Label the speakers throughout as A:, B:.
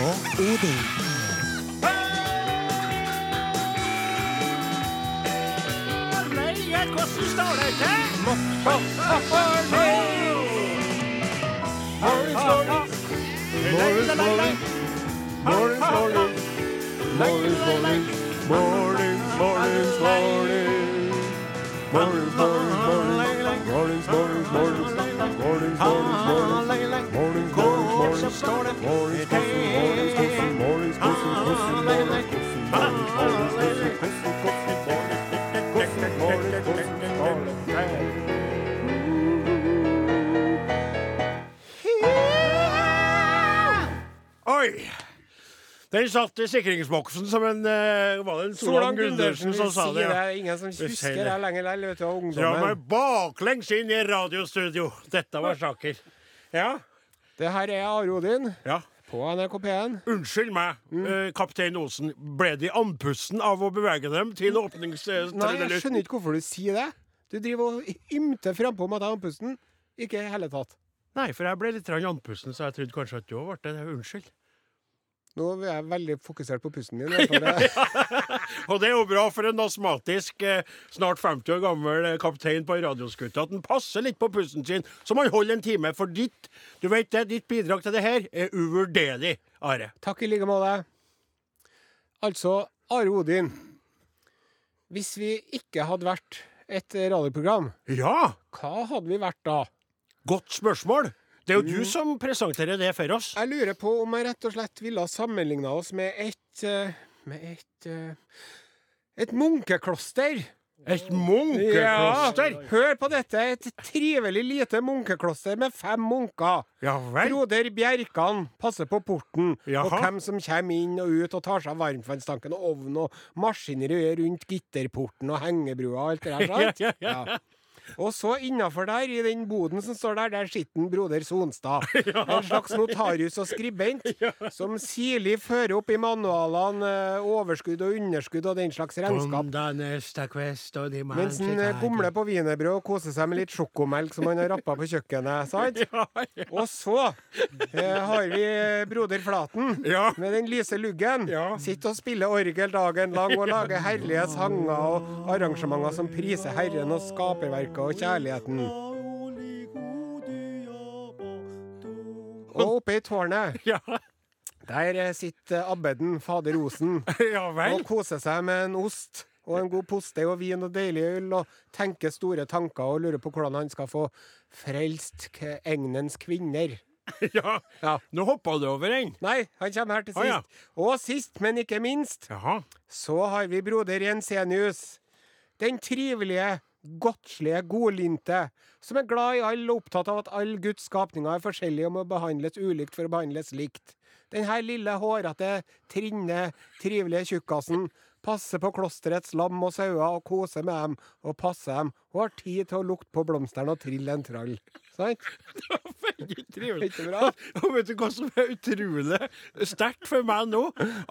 A: OED. morning,
B: morning, morning, morning, Morning,
C: morning, morning, morning, morning, morning, morning, morning, morning, morning. Mornings, mornings, mornings, mornings, mornings, mornings, mornings, mornings, mornings, mornings, mornings, mornings,
B: står det
C: Morris,
B: Oi! Den satt i sikringsboksen som en eh, Var det en Solan Gundersen som sa det?
D: Det er ingen som husker det lenger likevel, vet du. Ungdommen.
B: Dra meg baklengs inn i radiostudio. Dette var saker. Ja.
D: Det her er Are Odin
B: Ja.
D: på NRK P1.
B: Unnskyld meg, eh, kaptein Osen. Ble de andpusten av å bevege dem til
D: Nei, jeg skjønner ikke hvorfor du sier det. Du driver og ymter frampå om at jeg er andpusten. Ikke i hele tatt.
B: Nei, for jeg ble litt andpusten, så jeg trodde kanskje at du òg ble det. Unnskyld.
D: Nå er jeg veldig fokusert på pusten min. Det.
B: Og det er jo bra for en astmatisk, eh, snart 50 år gammel eh, kaptein på radioskuta at han passer litt på pusten sin, så man holder en time. For ditt, du vet det, ditt bidrag til det her er uvurderlig, Are.
D: Takk i like måte. Altså, Are Odin. Hvis vi ikke hadde vært et radioprogram,
B: Ja,
D: hva hadde vi vært da?
B: godt spørsmål. Det er jo du som presenterer det for oss.
D: Jeg lurer på om jeg rett og slett ville ha sammenligna oss med et eh, Med et eh, Et munkekloster.
B: Et munkekloster.
D: Ja, hør på dette. Et trivelig lite munkekloster med fem munker.
B: Ja vel.
D: Broder Bjerkan passer på porten,
B: Jaha.
D: og hvem som kommer inn og ut og tar seg av varmtvannstanken og ovnen og maskineriet rundt gitterporten og hengebrua og alt det der. sant?
B: Ja, ja, ja.
D: Og så innafor der, i den boden som står der, der sitter en broder Sonstad. En slags notarius og skribent som sirlig fører opp i manualene eh, overskudd og underskudd og den slags regnskap. Mens han eh, gomler på wienerbrød og koser seg med litt sjokomelk som han har rappa på kjøkkenet. sant? Og så eh, har vi eh, broder Flaten
B: Ja.
D: med den lyse luggen.
B: Ja.
D: Sitter og spiller orgel dagen lang og lager herlige sanger og arrangementer som priser Herren og skaperverket og kjærligheten. Og oppe i tårnet,
B: Ja,
D: der sitter abbeden, fader Osen,
B: ja
D: og koser seg med en ost og en god postei og vin og deilig øl, og tenker store tanker og lurer på hvordan han skal få frelst egnens kvinner.
B: Ja.
D: Ja.
B: Nå hoppa du over en.
D: Nei, han kommer her til
B: sist.
D: sist.
B: ja.
D: Og sist, men ikke minst,
B: Jaha.
D: så har vi broder Jensenius. Den trivelige, godslige, godlynte, som er glad i alle og opptatt av at alle Guds skapninger er forskjellige og må behandles ulikt for å behandles likt. Den her lille, hårete, trinne, trivelige tjukkasen passer på klosterets lam og sauer og koser med dem og passer dem, og har tid til å lukte på blomstene og trille en trall. Sant?
B: Veldig trivelig.
D: Ikke bra?
B: Og vet du hva som er utrolig sterkt for meg nå?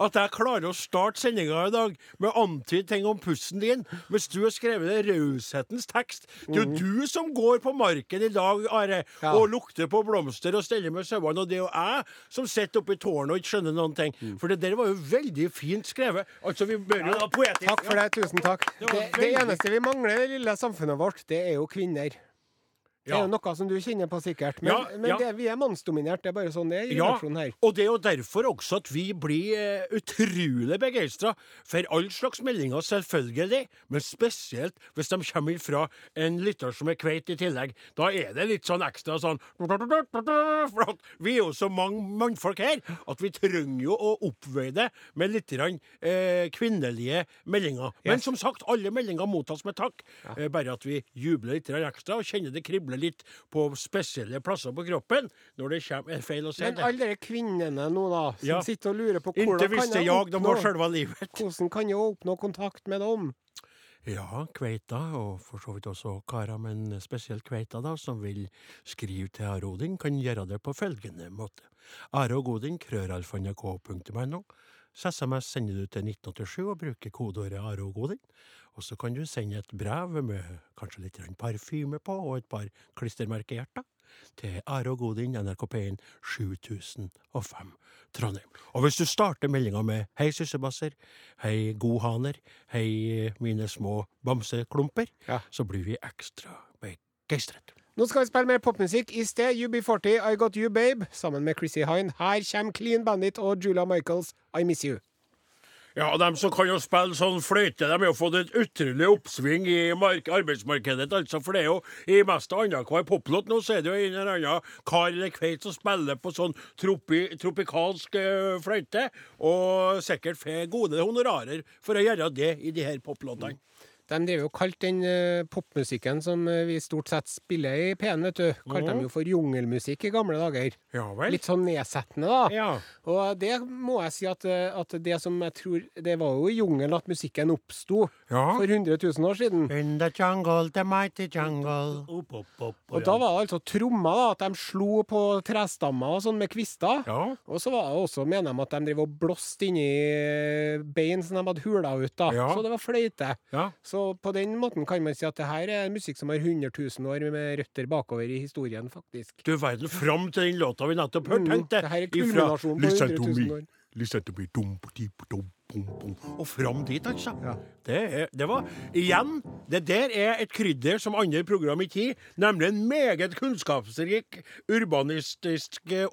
B: At jeg klarer å starte sendinga i dag med å antyde ting om pussen din, mens du har skrevet det raushetens tekst. Det er jo du som går på marken i dag, Are,
D: Mhm. Ja.
B: og lukter på blomster og steller med sauene, og det er jo jeg som sitter oppe i tårnet og ikke skjønner noen ting.
D: Mm.
B: For det der var jo veldig fint skrevet. Altså, vi bør jo poetisk.
D: Takk for det. Tusen takk.
B: Det
D: Det, det eneste vi mangler i det lille samfunnet vårt, det er jo kvinner. Det er jo noe som du kjenner på sikkert. Men,
B: Ja,
D: men
B: ja.
D: Det, vi er mannsdominert. Det er bare sånn det er i
B: Ja,
D: her.
B: og det er jo derfor også at vi blir eh, utrolig begeistra for all slags meldinger, selvfølgelig, men spesielt hvis de kommer fra en lytter som er kveit i tillegg. Da er det litt sånn ekstra sånn For vi er jo så mange mannfolk her at vi trenger jo å oppveie det med litt grann, eh, kvinnelige meldinger. Men
D: Yes.
B: som sagt, alle meldinger mottas med takk. Eh, bare at vi jubler litt ekstra og kjenner det kribler litt på spesielle plasser på kroppen når det kommer Er feil å si
D: Men
B: det?
D: alle de kvinnene nå, da, som
B: Ja.
D: sitter og lurer på
B: Inte
D: hvordan kan
B: visste
D: jeg
B: var
D: oppnå, hvordan kan jeg oppnå kontakt med dem?
B: Ja, kveita, og for så vidt også karer, men spesielt kveita, da, som vil skrive til Are Odin, kan gjøre det på følgende måte. Are og Odin, krøralfa.nrk.no. SMS sender du til 1987 og bruker kodeordet Are og Godin. Og så kan du sende et brev med kanskje litt parfyme på, og et par klistremerkehjerter. til Are og Godin, NRK P1 7005 Trondheim. Og hvis du starter meldinga med 'Hei, syssebasser', 'Hei, godhaner', 'Hei, mine små bamseklumper',
D: Ja.
B: så blir vi ekstra begeistret.
D: Nå skal vi spille mer popmusikk. I sted UB40, I Got You Babe, sammen med Chrissy Hine. Her kommer Clean Bandit og Julia Michaels, I Miss You.
B: Ja, de som kan jo spille sånn fløyte, de har jo fått et utrolig oppsving i mark arbeidsmarkedet. altså, For det er jo i mest annenhver poplåt nå, så er det jo en eller annen kar eller kveit som spiller på sånn tropi, tropikalsk uh, fløyte, og sikkert får gode honorarer for å gjøre det i de her poplåtene.
D: De drev jo kalt den eh, popmusikken som eh, vi stort sett spiller i P1, vet du, kalte de jo for jungelmusikk i gamle dager.
B: Ja vel?
D: Litt sånn nedsettende, da.
B: Ja.
D: Og det må jeg si at, eh, at det som jeg tror Det var jo i jungelen at musikken oppsto
B: Ja.
D: for 100 000 år siden.
B: In the jungle, the mighty jungle. Opp, opp, opp,
D: Og da var det altså trommer, da, at de slo på trestammer og sånn med kvister.
B: Ja.
D: Og så var det også, mener de, at de drev og blåste inni bein som de hadde hula ut, da.
B: Ja.
D: Så det var fløyte.
B: ja.
D: Så på den måten kan man si at det her er musikk som har 100 000 år med røtter bakover i historien, faktisk.
B: Du verden, fram til den låta vi nettopp hørte,
D: Mm, det her er kulminasjonen på
B: Listen
D: 100
B: to
D: 000
B: me.
D: år.
B: Listen to me. Dum, di, dum, bum, bom. Og fram dit, altså.
D: Ja.
B: Det, er, det var Igjen, det der er et krydder som andre program ikke gir, nemlig en meget kunnskapsrik urbanistisk eh,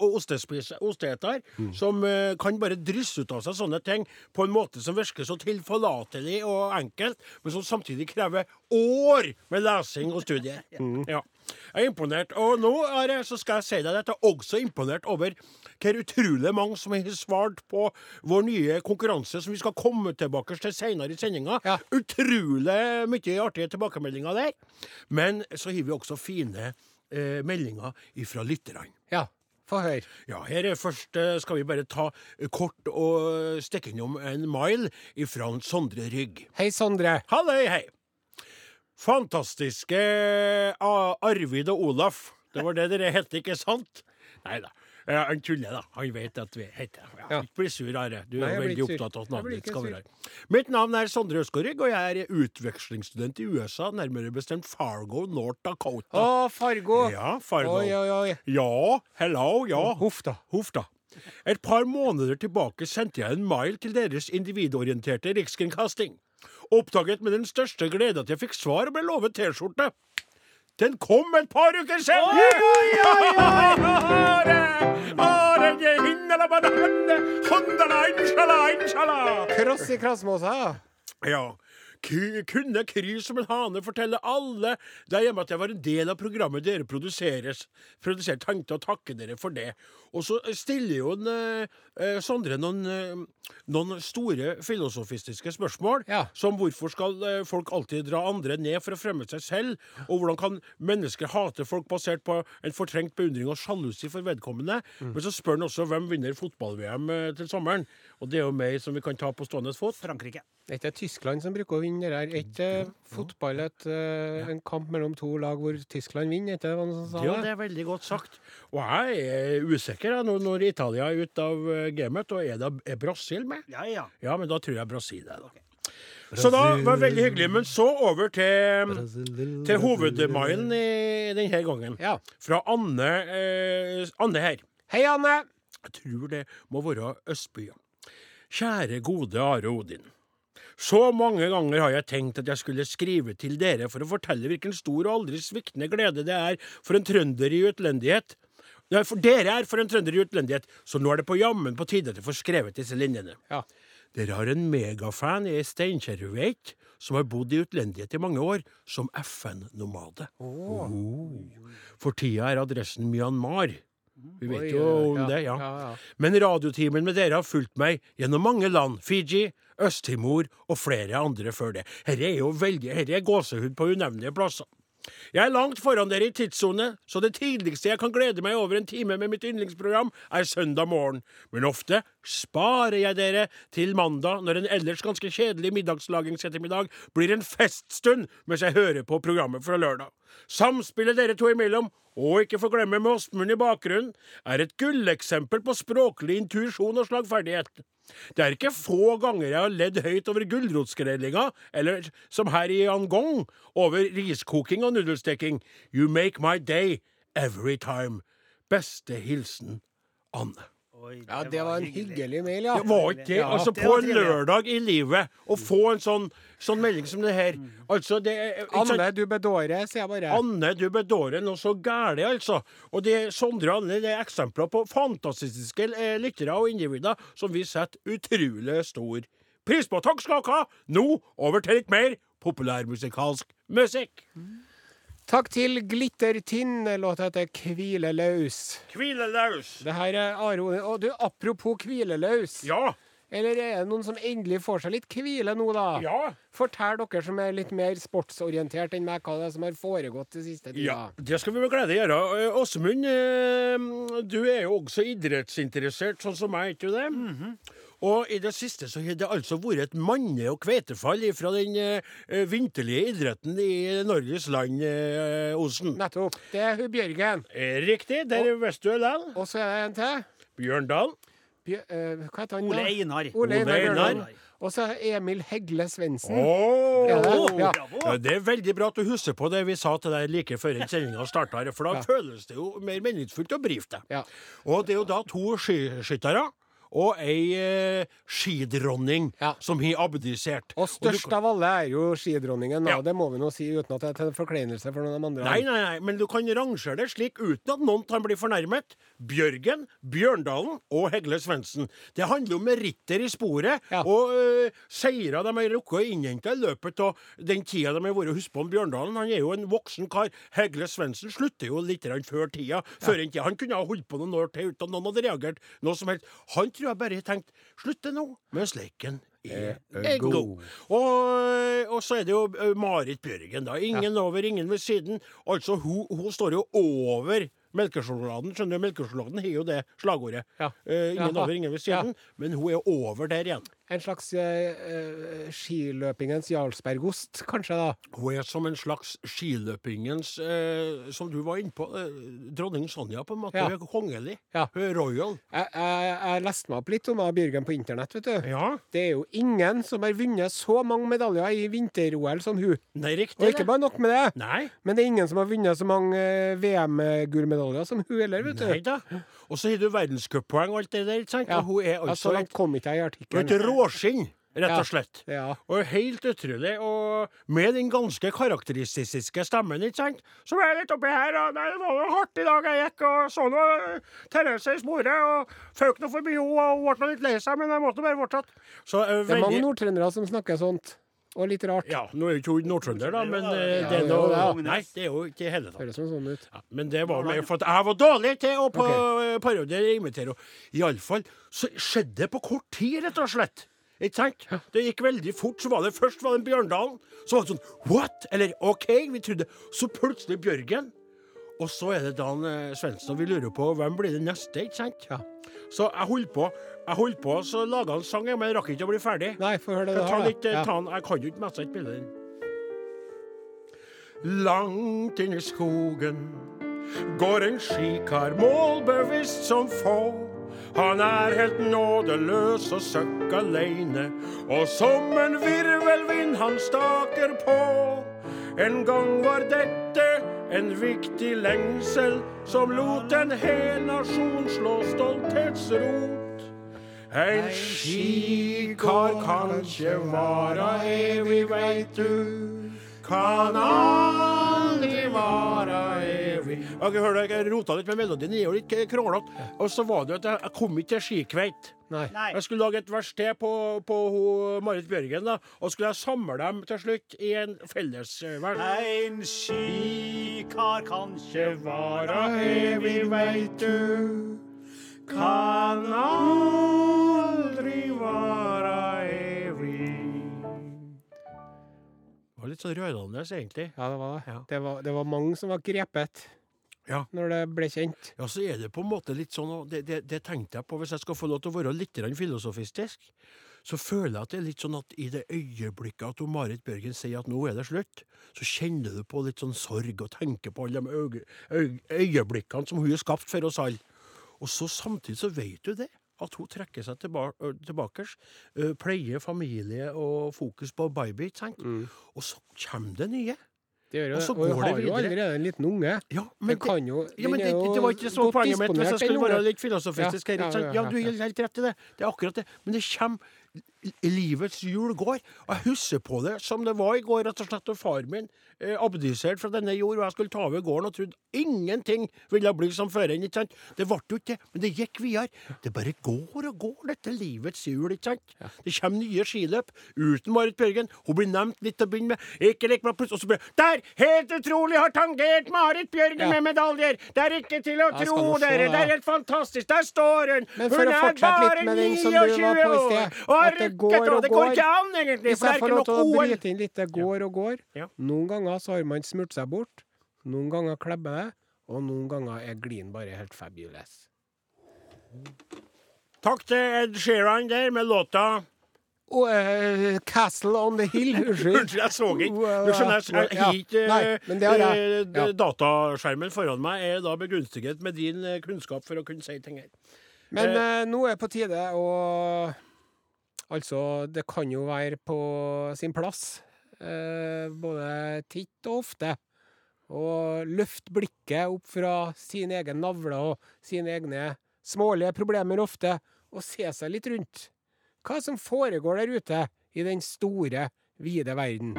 B: osteeter,
D: Mm.
B: som uh, kan bare drysse ut av seg sånne ting på en måte som virker så tilforlatelig og enkelt, men som samtidig krever år med lesing og studier.
D: Mm.
B: Ja. Jeg er imponert. Og nå er jeg, så skal jeg si deg at jeg er også imponert over hvor utrolig mange som har svart på vår nye konkurranse, som vi skal komme tilbake til senere i sendinga.
D: Ja.
B: Utrolig mye artige tilbakemeldinger der. Men så har vi også fine eh, meldinger fra lytterne.
D: Ja, få høre.
B: Ja, her er først eh, skal vi bare ta kort og stikke innom en mile ifra Sondre Rygg.
D: Hei, Sondre.
B: Halløy, hei! Fantastiske Arvid og Olaf. Det var det dere het, ikke sant? Nei da. Han tuller, da. Han vet at vi heter det. Ja. Ikke bli sur, Are. Du
D: Nei,
B: er veldig opptatt av at navnet ditt skal være her. Mitt navn er Sondre Øskorrygg, og jeg er utvekslingsstudent i USA, nærmere bestemt Fargo, North Dakota.
D: Å, Fargo.
B: Ja, Fargo.
D: Oi, oi, oi.
B: Ja, hello, ja.
D: Huff da.
B: Huff da. Et par måneder tilbake sendte jeg en mail til deres individorienterte rikskringkasting. Oppdaget med den største glede at jeg fikk svar og ble lovet T-skjorte. Den kom et par uker senere!
D: Kross i Krasmåsa.
B: Ja. Ku- Kunne kry som en hane fortelle alle der hjemme at jeg var en del av programmet dere produseres. Produsert tenkte å takke dere for det. Og så stiller jo en, eh, eh, Sondre noen, eh, noen store filosofistiske spørsmål.
D: Ja.
B: Som hvorfor skal eh, folk alltid dra andre ned for å fremme seg selv? Og hvordan kan mennesker hate folk basert på en fortrengt beundring og sjalusi for vedkommende?
D: Mm.
B: Men så spør han også hvem vinner fotball-VM til sommeren. Og det er jo meg som vi kan ta på stående fot.
A: Frankrike.
D: Det er Tyskland som bruker å vinne det der. Er ikke fotball et, eh, en kamp mellom to lag hvor Tyskland vinner? Er ikke det som
B: Ja,
D: det?
B: er veldig godt sagt. Og jeg er usikker jeg, nå når Italia er ute av eh, gamet. Og er, det, er Brasil med?
A: Ja, ja.
B: Ja, men da tror jeg Brasil er det. Så da var det veldig hyggelig. Men så over til, til hovedmailen i denne gangen.
D: Ja.
B: Fra Anne, eh, Anne her.
D: Hei, Anne.
B: Jeg tror det må være Østbya. Kjære gode Are Odin. Så mange ganger har jeg tenkt at jeg skulle skrive til dere for å fortelle hvilken stor og aldri sviktende glede det er for en trønder i utlendighet. Nei, for dere er for en trønder i utlendighet, så nå er det på jammen på tide at jeg får skrevet disse linjene.
D: Ja.
B: Dere har en megafan i Steinkjerruveit som har bodd i utlendighet i mange år, som FN-nomade. Oh. For tida er adressen Myanmar. Vi vet jo om det, ja. Men radiotimen med dere har fulgt meg gjennom mange land. Fiji, Øst-Timor og flere andre før det. Herre er jo veldig, herre er gåsehud på unevnelige plasser. Jeg er langt foran dere i tidssone, så det tidligste jeg kan glede meg over en time med mitt yndlingsprogram, er søndag morgen. Men ofte sparer jeg dere til mandag, når en ellers ganske kjedelig middagslagingsettermiddag blir en feststund mens jeg hører på programmet fra lørdag. Samspillet dere to imellom, og ikke få glemme med Åsmund i bakgrunnen, er et gulleksempel på språklig intuisjon og slagferdighet. Det er ikke få ganger jeg har ledd høyt over gulrotskrellinga, eller som her i Angong, over riskoking og nudelsteking. You make my day every time. Beste hilsen Anne.
A: Oi,
D: Ja, det var en hyggelig mail, ja.
B: Det var ikke det.
D: Ja,
B: Altså,
A: det
B: på en lørdag i livet å få en sånn, sånn melding som det her Altså, det er?
D: Anne, du bedårer, sier jeg bare.
B: Anne, du bedårer noe så gæli, altså. Og det, Sondre og Anne det er eksempler på fantastiske eh, lyttere og individer som vi setter utrolig stor pris på. Takk skal dere ha! Nå over til litt mer populærmusikalsk musikk.
D: Takk til Glittertinn. Låta heter 'Hvileløs'.
B: Hvileløs.
D: Det her er Aro. Og du, apropos hvileløs.
B: Ja.
D: Eller er det noen som endelig får seg litt hvile nå, da?
B: Ja.
D: Fortell dere som er litt mer sportsorientert enn meg, hva det er som har foregått det siste tida.
B: Ja, det skal vi med glede gjøre. Eh, Åsmund, eh, du er jo også idrettsinteressert, sånn som meg, ikke du det? Og i det siste så har det altså vært et manne- og kvetefall fra den eh, vinterlige idretten i Norges land, eh, Osen.
D: Nettopp. Det er hun Bjørgen.
B: Eh, Riktig, der visste du det.
D: Og så er det en til.
B: Bjørndal.
D: Bjør, eh, hva heter han?
A: Ole? Einar.
D: Ole
B: Ole
D: Einar. Og så er Emil Hegle Svendsen.
B: Åh!
D: Er? Ja.
A: Bravo.
B: Ja, det er veldig bra at du husker på det vi sa til deg like før sendinga starta, for da
D: Ja.
B: føles det jo mer meningsfullt å brife deg.
D: Ja.
B: Og det er jo da to skiskyttere og ei eh, skidronning
D: Ja.
B: som har abdisert.
D: Og størst av alle er jo skidronningen.
B: Ja.
D: Det må vi nå si uten at det er til forkleinelse for noen av de andre.
B: Nei, nei, nei, men du kan rangere det slik uten at noen kan bli fornærmet. Bjørgen, Bjørndalen og Hegle Svendsen. Det handler om meritter i sporet,
D: Ja.
B: og uh, seirer de har rukket å innhente i løpet av den tida de har vært. Husk på om Bjørndalen, han er jo en voksen kar. Hegle Svendsen slutter jo litt før tida. Før en tida. Han kunne ha holdt på noen år til uten at noen hadde reagert noe som helst. Han tror jeg bare har tenkt slutte nå, mens leken er
D: er
B: god. Og, og så er det jo eh, Marit Bjørgen, da. Ingen over, ingen ved siden. Altså, hun, hun står jo over melkesjokoladen. Skjønner du, melkesjokoladen har jo det slagordet.
D: Ja.
B: Uh, ingen
D: ja.
B: over, ingen ved siden. Men hun er over der igjen.
D: En slags eh, eh, skiløpingens Jarlsbergost, kanskje, da.
B: Hun er som en slags skiløpingens eh, Som du var inne på. Eh, dronning Sonja, på en måte.
D: Ja.
B: Hun er kongelig.
D: Ja.
B: Hun er royal.
D: Jeg, jeg, jeg leste meg opp litt om Bjørgen på internett, vet du.
B: Ja.
D: Det er jo ingen som har vunnet så mange medaljer i vinter-OL som hun.
B: Nei, riktig.
D: Og ikke bare nok med det,
B: Nei.
D: men det er ingen som har vunnet så mange eh, VM-gullmedaljer som hun heller, vet du.
B: Nei da. Og så har du verdenscuppoeng og alt det der. ikke sant?
D: Ja.
B: Og hun er
D: altså, så langt kom ikke jeg i artikkelen.
B: Et rett og slett.
D: Ja.
B: Og helt utrolig. Og med den ganske karakteristiske stemmen, ikke sant. Så var jeg litt oppi her, og nei, det var jo hardt i dag jeg gikk, og så nå Therese i sporet, og føk nå forbi henne, og ble litt lei seg, men jeg måtte bare fortsette. Så eh,
D: Det er mange nordtrøndere som snakker sånt. Og litt rart.
B: Ja, nå er jo ikke hun nordtrønder, da, men eh,
D: Ja,
B: det er
D: jo,
B: noe
D: det er
B: Nei, det er jo ikke i hele tatt.
D: Høres som sånn ut.
B: Ja, men det var mer for at jeg var dårlig til å på parodiere og imitere. Iallfall så skjedde det på kort tid, rett og slett. Ikke sant? Det gikk veldig fort. Så var det først var det en Bjørndalen. Så var det sånn What? Eller OK, vi trodde Så plutselig Bjørgen. Og så er det Dan eh, Svendsen, og vi lurer på hvem blir det neste, ikke sant?
D: Ja.
B: Så jeg holdt på, jeg holdt på, så laga en sang, men jeg rakk ikke å bli ferdig.
D: Nei, få høre det
B: ta litt, ja.
D: da.
B: ta den. Jeg kan jo ikke messe et spille den. Langt inn i skogen går en skikar målbevisst som få. Han er helt nådeløs og søkk aleine, og som en virvelvind han staker på. En gang var dette en viktig lengsel som lot en hel nasjon slå stolthetsrot. En skikar kan ikke vara evig, veit du. Kan aldri vara evig. Ok, hør deg, Jeg rota litt med melodien, den er jo litt kronglete. Og så var det at jeg, jeg kom ikke til Skikveit.
D: Nei.
A: Nei.
B: Jeg skulle lage et vers til på, på ho- Marit Bjørgen, da, og skulle jeg samle dem til slutt i en fellesvers.
A: En skikar kan ikke
B: Vara evig, veit du. Kan aldri vara evig. Det var litt sånn rørende, egentlig.
D: Ja, det var det.
B: Ja.
D: Det var, det var mange som var grepet
B: Ja.
D: når det ble kjent.
B: Ja, så er det på en måte litt sånn, og det, det, det tenkte jeg på, hvis jeg skal få lov til å være litt filosofistisk, så føler jeg at det er litt sånn at i det øyeblikket at hun Marit Bjørgen sier at nå er det slutt, så kjenner du på litt sånn sorg og tenker på alle de øye, øye, øyeblikkene som hun har skapt for oss alle. Og så samtidig så vet du det, at hun trekker seg tilba tilbake, pleier familie og fokus på baby, sant? Og så kommer det nye.
D: Det gjør jo
B: Og
D: det.
B: så
D: Og
B: hun
D: har jo allerede en liten unge.
B: Ja, men det,
D: kan jo
B: ja, men det, det var ikke
D: så
B: poenget mitt, hvis jeg skulle være litt filosofistisk.
D: Ja,
B: her,
D: Ja, ja,
B: du har helt rett i det. Det er akkurat det. Men det kommer Livets hjul går. Og jeg husker på det som det var i går, rett og slett, da far min eh, abdiserte fra denne jord, og jeg skulle ta over gården og trodde ingenting ville bli som før ikke sant? Det ble jo ikke det, men det gikk videre. Det bare går og går, dette livets hjul, ikke sant? Det kommer nye skiløp uten Marit Bjørgen. Hun blir nevnt litt til å begynne med. Ikke like meg plutselig, og så blir Der! Helt utrolig har tangert Marit Bjørgen
D: Ja.
B: med medaljer! Det er ikke til å tro, dere!
D: det.
B: Det er helt fantastisk! Der står hun!
D: Men for
B: hun er bare
D: med den som du var
B: 29 år! Og har
D: det går og
B: går. det går ikke an, egentlig!
D: Hvis jeg får lov til å bryte inn litt, det går og går.
B: Ja.
D: Noen ganger så har man smurt seg bort, noen ganger klebber det, og noen ganger er glien bare helt fabulous.
B: Takk til Ed Sheeran der med låta
D: Og uh, Castle on the Hill, unnskyld.
B: Jeg så ikke. Du skjønner, jeg jeg
D: Ja.
B: har ikke eh,
D: Ja.
B: Dataskjermen foran meg er da begunstiget med din eh, kunnskap for å kunne si ting her.
D: Men uh, nå er det på tide å Altså, det kan jo være på sin plass, eh, både titt og ofte, å løfte blikket opp fra sin egen navle og sine egne smålige problemer ofte, og se seg litt rundt. Hva som foregår der ute i den store, vide verden.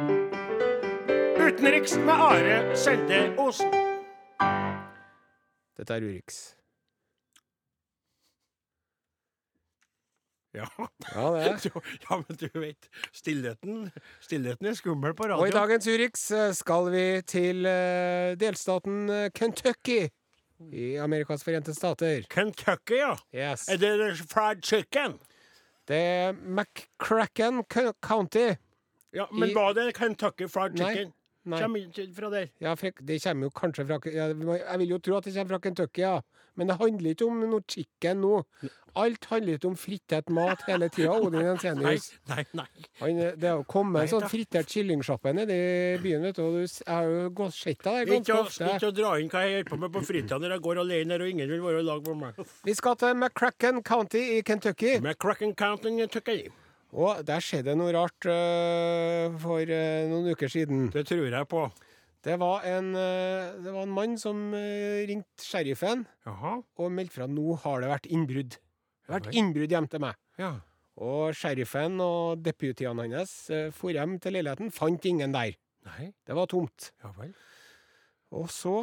B: Utenriks med Are Sende Osen.
D: Dette er Urix.
B: Ja.
D: Ja, det er
B: ja, men du vet, stillheten, stillheten er skummel på radio.
D: Og i dagens Urix eh, skal vi til eh, delstaten eh, Kentucky i Amerikas forente stater.
B: Kentucky, ja.
D: Yes.
B: Er det fried chicken?
D: Det er McCracken County.
B: Ja, men
D: I-
B: var det Kentucky fried chicken?
D: Nei.
B: Kommer ikke fra der.
D: Ja, det kommer jo kanskje fra Jeg vil jo tro at det kommer fra Kentucky, ja. Men det handler ikke om noe chicken nå. Alt handler ikke om fritert mat hele tida. Odin
B: Nei,
D: Jensenius.
B: nei, nei.
D: Han, det har kommet en sånn fritert kyllingsjappe nede i byen, vet du. Og du jeg har jo sett deg der ganske ofte.
B: ikke å dra inn hva jeg holder på med på fritida når jeg går alene her og ingen vil være i lag med meg.
D: Vi skal til McCracken County i Kentucky.
B: McCracken County i Kentucky.
D: Og der skjedde noe rart uh, for uh, noen uker siden.
B: Det tror jeg på.
D: Det var en, øh, det var en mann som øh, ringte sheriffen
B: Jaha.
D: og meldte fra nå har det vært innbrudd. Det har vært innbrudd hjemme til meg.
B: Ja.
D: Og sheriffen og deputiene hans øh, for hjem til leiligheten, fant ingen der.
B: Nei.
D: Det var tomt.
B: Ja vel.
D: Og så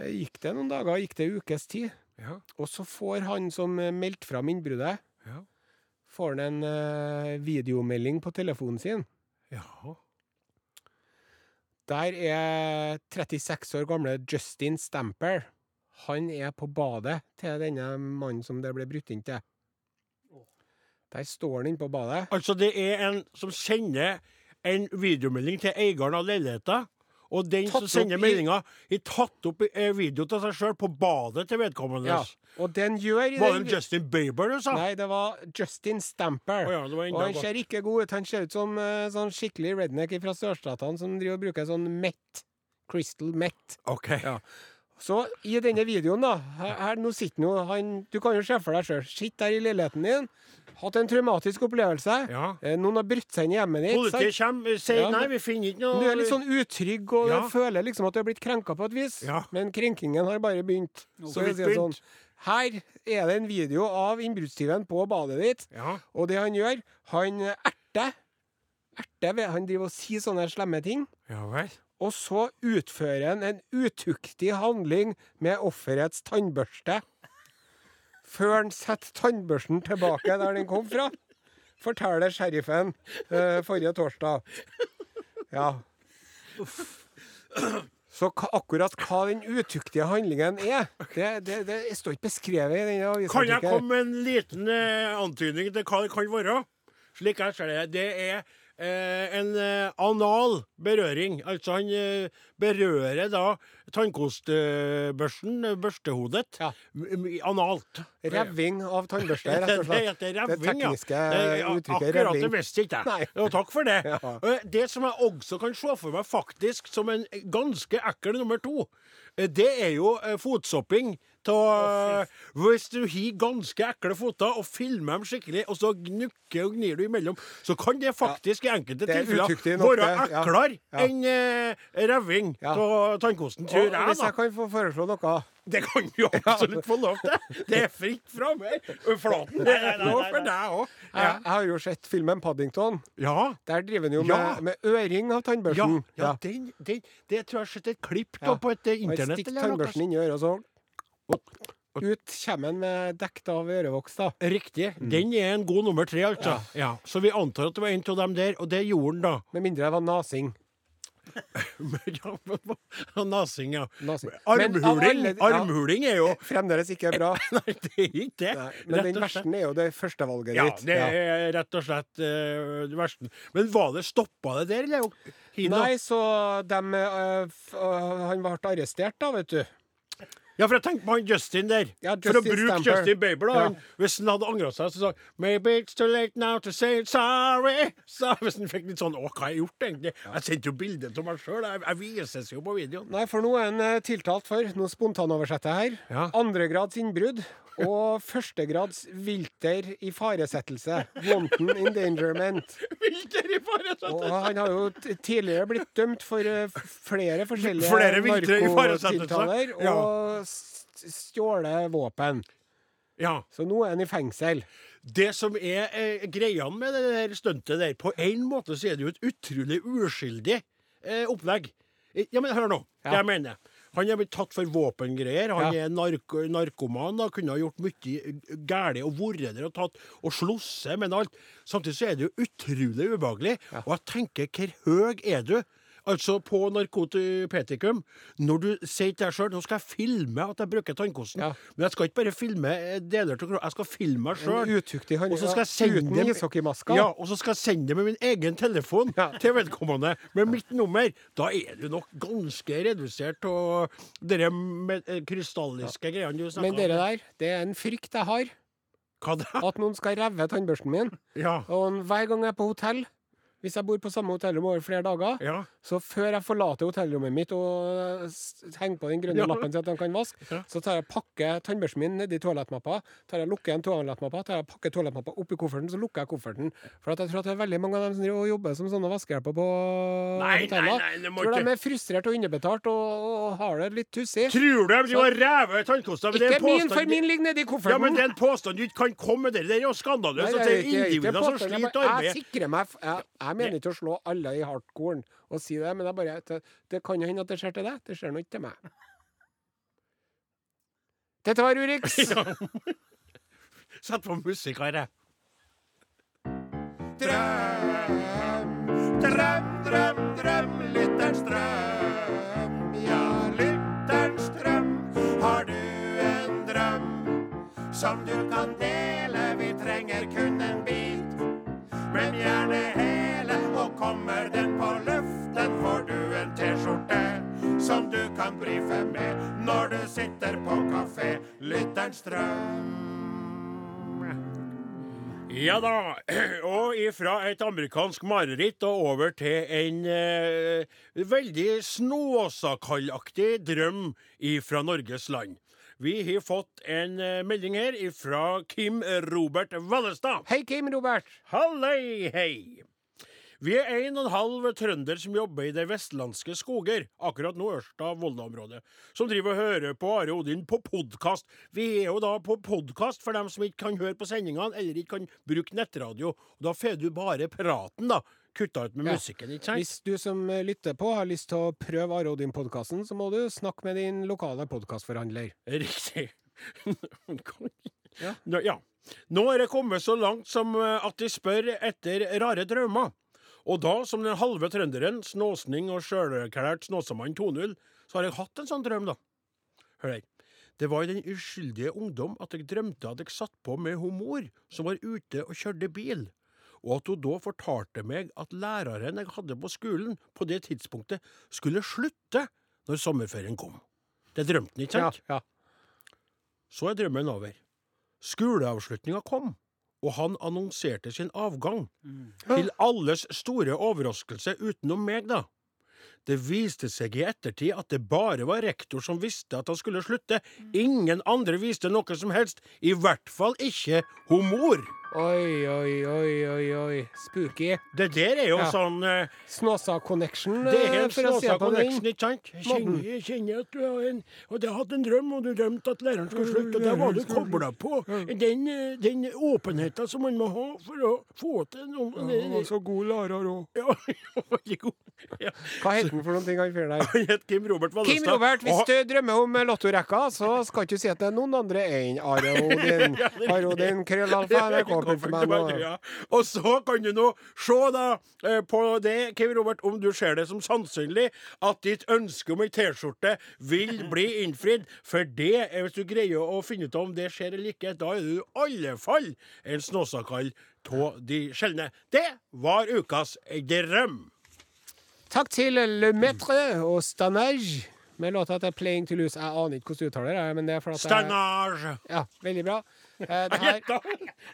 D: gikk det noen dager, gikk det en ukes tid.
B: Ja.
D: Og så får han som meldte fram innbruddet,
B: Ja.
D: får han en videomelding på telefonen sin.
B: Jaha.
D: Der er 36 år gamle Justin Stamper. Han er på badet til denne mannen som det ble brutt inn til. Der står han inne på badet.
B: Altså, det er en som sender en videomelding til eieren av leiligheta. Og den som sender meldinga, har tatt opp eh, video til seg sjøl på badet til vedkommende.
D: Ja. Og den gjør i
B: Var
D: den
B: det Justin Bieber du sa?
D: Nei, det var Justin Stamper.
B: Oh, ja,
D: og han ser ikke god ut. Han ser ut som uh, sånn skikkelig redneck fra sørstatene som driver og bruker sånn Met. Crystal Met.
B: OK.
D: Ja. Så i denne videoen, da her, her, Nå sitter nå han Du kan jo se for deg sjøl. Sitter der i leiligheten din. Hatt en traumatisk opplevelse.
B: Ja.
D: Eh, Noen har brutt seg inn i hjemmet ditt.
B: Politiet kommer, sier
D: Ja,
B: nei, vi finner ikke noe
D: Du er litt sånn utrygg og
B: Ja.
D: føler liksom at du har blitt krenka på et vis.
B: Ja.
D: Men krenkingen har bare begynt.
B: Så
D: Så jeg sier sånn. Her er det en video av innbruddstyven på badet ditt,
B: Ja.
D: og det han gjør, han erter. Erter Han driver og sier sånne slemme ting.
B: ja vel.
D: Og så utfører han en utuktig handling med offerets tannbørste. Før han setter tannbørsten tilbake der den kom fra, forteller sheriffen eh, forrige torsdag. Ja. Så akkurat hva den utuktige handlingen er, det, det, det står ikke beskrevet i denne
B: Kan jeg komme med en liten eh, antydning til hva det kan være? Slik jeg ser det. Det er en eh, anal berøring. Altså han eh, berører da tannkostbørsten, eh, børstehodet,
D: Ja.
B: analt.
D: Revving av tannbørste, rett og
B: Det det, revving, det
D: tekniske
B: ja,
D: uttrykket
B: Akkurat det visste ikke jeg. Ja, takk for det.
D: Ja.
B: Eh, Det som jeg også kan se for meg faktisk som en ganske ekkel nummer to, eh, det er jo eh, fotsopping av Hvis du har ganske ekle føtter og filmer dem skikkelig, og så gnukker og gnir du imellom, så kan det faktisk i enkelte
D: er
B: tilfeller være
D: ja.
B: eklere
D: Ja.
B: enn eh, reving
D: Ja.
B: av tannkosten, tror jeg.
D: hvis jeg kan få foreslå noe
B: Det kan du absolutt få lov til. Det er fritt fram her. Flaten det er lov for deg òg.
D: jeg, jeg har jo sett filmen Paddington.
B: Ja.
D: Der driver han jo
B: Ja.
D: med, med øring av
B: Ja,
D: tannbørsten.
B: ja den, den, det tror jeg har sett et klipp
D: Ja.
B: på et eh,
D: jeg
B: internett. Stikk noe.
D: tannbørsten inn i øret, så ut kommer han med dekt av ørevoks, da.
B: Riktig. Den er en god nummer tre, altså. Ja. Så vi antar at det var en av dem der, og det gjorde han da.
D: Med mindre det var nasing.
B: ja, Nasing, ja.
D: nasing.
B: Armhuling,
D: alle- ja,
B: armhuling er jo
D: Fremdeles ikke bra.
B: Nei, det er ikke det.
D: Nei, men den versten er jo det førstevalget
B: Ja,
D: ditt.
B: det er rett og slett uh, versten. Men var det stoppa det der, eller? Hina?
D: Nei, så dem, uh, f øh, Han ble arrestert, da, vet du.
B: Ja, for jeg tenkte på han Justin der.
D: Ja,
B: for å bruke
D: Stamper.
B: Justin Bieber, da.
D: Ja.
B: Hvis han hadde angra seg, så sa han Maybe it's too late now to say sorry. Så hvis han fikk litt sånn Å, hva har jeg gjort, egentlig? Jeg sendte jo bilde av meg sjøl. Jeg, jeg vises jo på videoen.
D: Nei, for nå er han eh, tiltalt for Nå spontanoversetter jeg her.
B: Ja.
D: Andregrads innbrudd og førstegrads vilter i faresettelse. Wanton endangerment.
B: Vilter i faresettelse!
D: Og han har jo tidligere blitt dømt for eh, flere forskjellige
B: Flere
D: narkotiltaler
B: Ja.
D: og stjåle stjålet våpen.
B: Ja.
D: Så nå er han i fengsel.
B: Det som er eh, greia med det der stuntet der, på en måte så er det jo et utrolig uskyldig eh, opplegg. Ja, men hør nå.
D: Ja.
B: Det jeg mener. Han er blitt tatt for våpengreier. Han
D: Ja.
B: er narko narkoman. da, Kunne ha gjort mye galt og vært der og tatt og slåss med alt. Samtidig så er det jo utrolig ubehagelig. Og jeg tenker, hvor høy er du? Altså på narkotipetikum, når du sier til deg sjøl nå skal jeg filme at jeg bruker tannkosten,
D: Ja.
B: men jeg skal ikke bare filme eh, deler av kroppen, jeg skal filme meg
D: En
B: sjøl.
D: utuktig han
B: Og så skal jeg sende
D: uten
B: dem-
D: ishockeymasker.
B: Ja, og så skal jeg sende det med min egen telefon
D: Ja.
B: til vedkommende med mitt nummer. Da er du nok ganske redusert av de krystalliske greiene du snakker
D: Men dere der, det er en frykt jeg har.
B: Hva da?
D: At noen skal reve tannbørsten min.
B: Ja.
D: Og hver gang jeg er på hotell, hvis jeg bor på samme hotellrom over flere dager,
B: Ja.
D: så før jeg forlater hotellrommet mitt og henger på den grønne
B: Ja.
D: lappen til at de kan vaske,
B: Ja.
D: så tar jeg pakker tannbørsten min nedi toalettmappa, tar jeg lukker igjen toalettmappa, tar jeg pakker toalettmappa oppi kofferten, så lukker jeg kofferten. For at jeg tror at det er veldig mange av dem som driver og jobber som sånne vaskehjelper på
B: Nei,
D: hoteller.
B: nei, nei,
D: tror de er frustrert og underbetalt og, og har det litt tussig.
B: Tror du de driver og rever tannkosta?
D: Ikke min, for min ligger nedi kofferten.
B: Ja, men det er en påstand du ikke kan komme med. Det er jo skandaløst. At
D: det er
B: er individer som sliter
D: bare-
B: arbeid.
D: Jeg sikrer meg f- Jeg, jeg mener ikke å slå alle i hardcoren og si det, men bare, det, det kan jo hende at det skjer til deg. Det skjer nå ikke til meg. Dette var Urix.
B: Sett på musikk her.
C: Drøm, drøm, drøm, drøm, lytterens drøm. Ja, lytterens drøm. Har du en drøm som du kan dele? Vi trenger kun en bit, men gjerne hele. T-skjorte som du kan brife med når du sitter på kafé. Lytterens drøm.
B: Ja da. Og ifra et amerikansk mareritt og over til en eh, veldig Snåsakallaktig drøm ifra Norges land. Vi har fått en eh, melding her ifra Kim Robert Vallestad.
D: Hei, Kim Robert.
B: Hallei, hei! Vi er en og en halv trønder som jobber i de vestlandske skoger, akkurat nå Ørsta-Volda-området, som driver og hører på Are Odin på podkast. Vi er jo da på podkast for dem som ikke kan høre på sendingene, eller ikke kan bruke nettradio. Og da får du bare praten, da. Kutta ut med
D: Ja.
B: musikken, ikke sant?
D: Hvis du som eh, lytter på har lyst til å prøve Are Odin-podkasten, så må du snakke med din lokale podkastforhandler.
B: Riktig.
D: Ja.
B: Ja. Nå er det kommet så langt som eh, at de spør etter rare drømmer. Og da, som den halve trønderen, snåsning og sjølerklært snåsamann 2.0, så har jeg hatt en sånn drøm, da. Hør her. Det var i den uskyldige ungdom at jeg drømte at jeg satt på med hun mor som var ute og kjørte bil, og at hun da fortalte meg at læreren jeg hadde på skolen på det tidspunktet, skulle slutte når sommerferien kom. Det drømte han, ikke
D: Ja, ja.
B: Så er drømmen over. Skoleavslutninga kom, og han annonserte sin avgang. Til alles store overraskelse utenom meg, da. Det viste seg i ettertid at det bare var rektor som visste at han skulle slutte. Ingen andre visste noe som helst, i hvert fall ikke hun mor.
D: Oi, oi, oi, oi, oi. Spooky.
B: Det der er jo
D: Ja.
B: sånn uh,
D: Snåsa connection,
B: Det er
D: en
B: helt
D: for å si
B: Snåsa
D: det på den.
B: connection, ikke sant? Kjenner, kjenner at du har en Og det har hatt en drøm, og du drømte at læreren skulle slutte, og der var du kobla på den, eh, den åpenheten som man må ha for å få til noe.
D: Han var så god lærer òg.
B: Ja, veldig god. Ja.
D: Hva het han for noen ting, han fyren der?
B: Han het Kim Robert Vallestad.
D: Kim Robert, hvis du drømmer om lottorekka, så skal ikke si at det er noen andre enn Are Odin. Are Odin, krøllalfa, Are
B: Ja. Og så kan du nå se da eh, på det, Kim Robert, om du ser det som sannsynlig at ditt ønske om ei T-skjorte vil bli innfridd. For det, er- hvis du greier å finne ut om det skjer eller ikke, da er du i alle fall en snåsakall av de sjeldne. Det var ukas drøm.
D: Takk til Le Maître og Stanage med låta til 'Playing to Lose'. Jeg aner ikke hvordan du uttaler det, men det er for at jeg- Ja, veldig bra. Eh, det her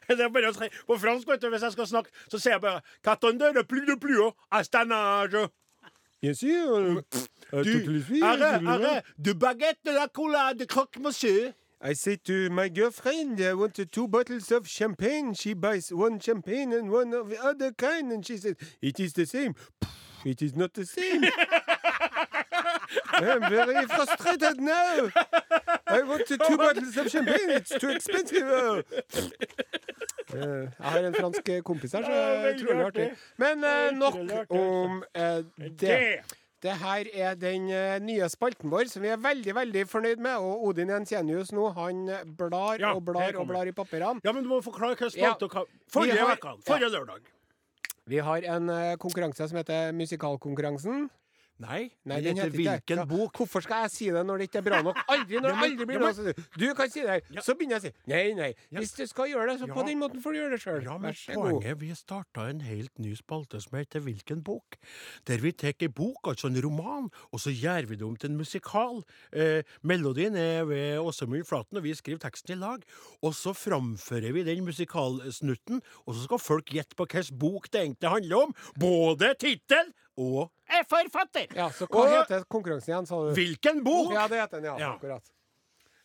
B: Det er bare å si. På fransk, vet du, hvis jeg skal snakke, så sier jeg bare «Qu'attendez de plus de plus, à stanage'.
D: Bien sûr.
B: Du, arrête, arrête, de baguette, de la cola, de croque monsieur.
D: I say to my girlfriend, I want two bottles of champagne. She buys one champagne and one of the other kind, and she says, It is the same. It is not the same. I'm very frustrated now. I want two bottles of champagne. It's too expensive. Eh, Jeg har en fransk kompis her, så
B: Ja,
D: det er artig. Men eh, nok
B: artig, altså.
D: om eh, det.
B: Det.
D: Her er den nye spalten vår som vi er veldig veldig fornøyd med. Og Odin Jensenius nå, han blar
B: Ja,
D: og blar og blar i papirene.
B: Ja, men du må forklare hva
D: Ja.
B: spalte og Forrige uke, forrige lørdag.
D: Vi har en konkurranse som heter Musikalkonkurransen.
B: Nei,
D: Nei, den
B: heter
D: ikke
B: Hvilken
D: Ja,
B: bok?
D: Hvorfor skal jeg si det når det ikke er bra nok? Aldri når det aldri blir bra. nok! Du kan si det. Så begynner jeg å si nei, nei. Hvis du skal gjøre det, så på
B: Ja.
D: den måten får du gjøre det sjøl.
B: Ja, men poenget vi starta en helt ny spalte som heter Hvilken bok? Der vi tar ei bok, altså en roman, og så gjør vi det om til en musikal. Eh, melodien er ved Åsemund Flaten, og vi skriver teksten i lag. Og så framfører vi den musikalsnutten, og så skal folk gjette på hvilken bok det egentlig handler om. Både tittel og er forfatter.
D: Ja, så hva
B: Og
D: heter konkurransen igjen, sa du?
B: Hvilken bok?
D: Ja, det heter den, ja.
B: Ja.
D: Akkurat.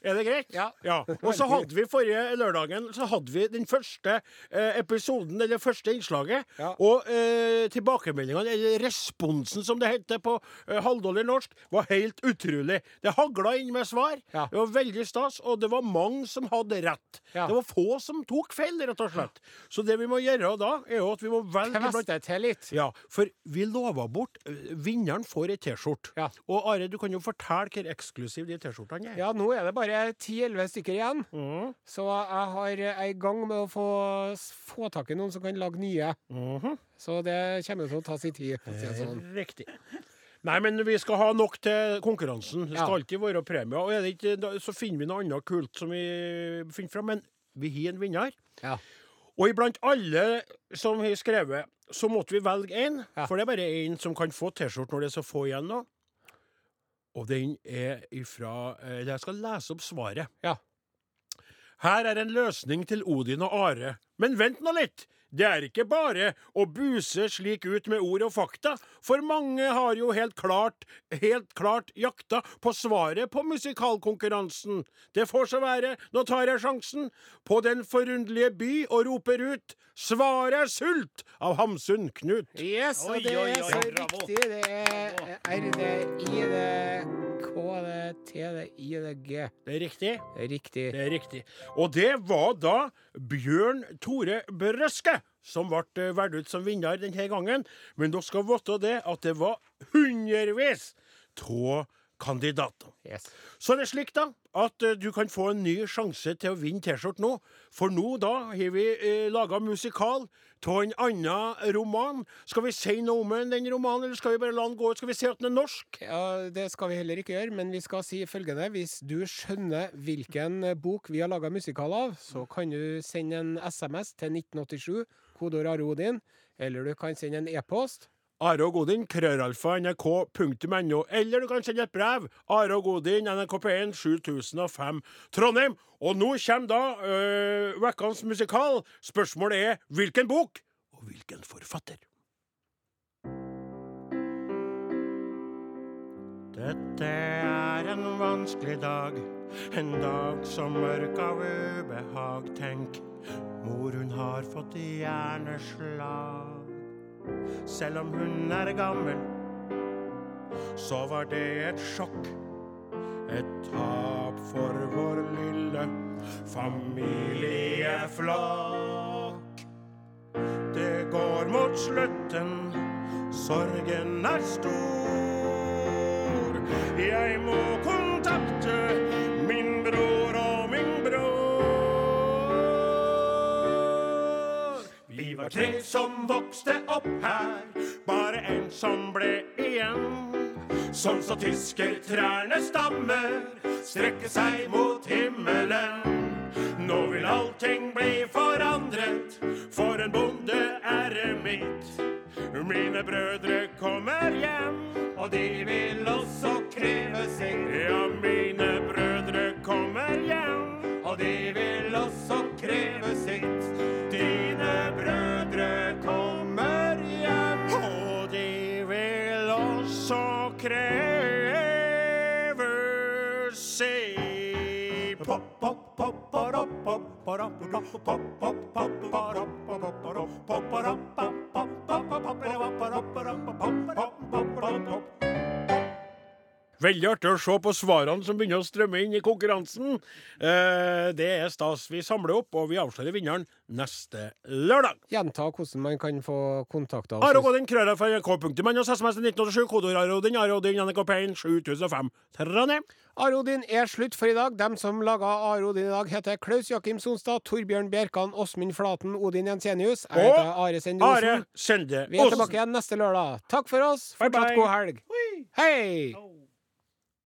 B: Er det greit?
D: Ja.
B: Og så hadde vi forrige lørdagen Så hadde vi den første eh, episoden, eller første innslaget.
D: Ja.
B: Og eh, tilbakemeldingene, eller responsen som det heter på eh, halvdårlig norsk, var helt utrolig. Det hagla inn med svar.
D: Ja.
B: Det var veldig stas, og det var mange som hadde rett.
D: Ja.
B: Det var få som tok feil, rett og slett. Så det vi må gjøre da, er jo at vi må velge
D: Kveste til litt.
B: ja, for vi lova bort eh, Vinneren får ei T-skjorte.
D: Ja.
B: Og Are, du kan jo fortelle hvor eksklusiv de T-skjortene er.
D: Ja, nå er det bare ti-elleve stykker igjen.
B: Mm.
D: Så jeg har, er i gang med å få, få tak i noen som kan lage nye.
B: Mhm.
D: Så det kommer til å ta sin tid. sånn.
B: Riktig. Nei, men vi skal ha nok til konkurransen. Det skal
D: Ja.
B: alltid være premier. Og er det ikke, så finner vi noe annet kult som vi finner fram. Men vi har en vinner.
D: Ja.
B: Og iblant alle som har skrevet, så måtte vi velge én.
D: Ja.
B: For det er bare én som kan få T-skjorte når det er så få igjen nå. Og den er ifra Eller Jeg skal lese opp svaret.
D: Ja.
B: Her er en løsning til Odin og Are. Men vent nå litt! Det er ikke bare å buse slik ut med ord og fakta, for mange har jo helt klart, helt klart jakta på svaret på musikalkonkurransen. Det får så være, nå tar jeg sjansen, på Den forunderlige by og roper ut Svaret er sult! av Hamsun Knut.
D: Yes, og det er så
A: viktig
D: riktig. Det er R, det er I, det K, det er T, det er I, det er G.
B: Det er riktig?
D: Det er riktig.
B: Det er riktig. Og det var da Bjørn Tore Brøske som ble eh, valgt ut som vinner denne gangen. Men dere skal vite det at det var hundrevis av kandidater.
D: Yes.
B: Så er slik da, at uh, du kan få en ny sjanse til å vinne T-skjorte nå. For nå da har vi uh, laga musikal av en annen roman. Skal vi si noe om den romanen, eller skal vi bare la den gå ut? Skal vi si at den er norsk?
D: Ja, Det skal vi heller ikke gjøre, men vi skal si følgende. Hvis du skjønner hvilken eh, bok vi har laga musikal av, så kan du sende en SMS til 1987, kodeord Arodin, eller du kan sende en e-post.
B: Are og Godin, krøralfa, nrk.no, eller du kan sende et brev. Are og Godin, NRK P1, 7005, Trondheim. Og nå kommer da øh, musikal. Spørsmålet er hvilken bok, og hvilken forfatter? Dette er en vanskelig dag, en dag så mørk av ubehag. Tenk, mor hun har fått hjerneslag. Selv om hun er gammel, så var det et sjokk. Et tap for vår lille familieflokk. Det går mot slutten, sorgen er stor. Jeg må kontakte var tre som vokste opp her, bare en som ble igjen. Som så tysker trærne stammer, strekke seg mot himmelen. Nå vil allting bli forandret, for en bonde er mitt. Mine brødre kommer hjem, og de vil også kreve sitt. Pop, pop, pop, pop, pop, pop, parop, pop, pop, Veldig artig å se på svarene som begynner å strømme inn i konkurransen. Eh, det er stas. Vi samler opp, og vi avslører vinneren neste lørdag.
D: Gjenta hvordan man kan få kontakta
B: av
D: oss.
B: Odin, krøller nrk.no. SMS til 1987, kodeord Arodin. Odin, Are Odin, NRK Pein, 7005, Trondheim.
D: Arodin er slutt for i dag. Dem som laga Arodin i dag, heter Klaus Jakim Sonstad, Torbjørn Bjerkan, Åsmund Flaten, Odin Jensenius. Jeg heter Are Sende
B: Are. Sende
D: Vi er tilbake igjen neste lørdag. Takk for oss.
B: Bye,
D: Fortsatt
B: bye.
D: god helg. Hei!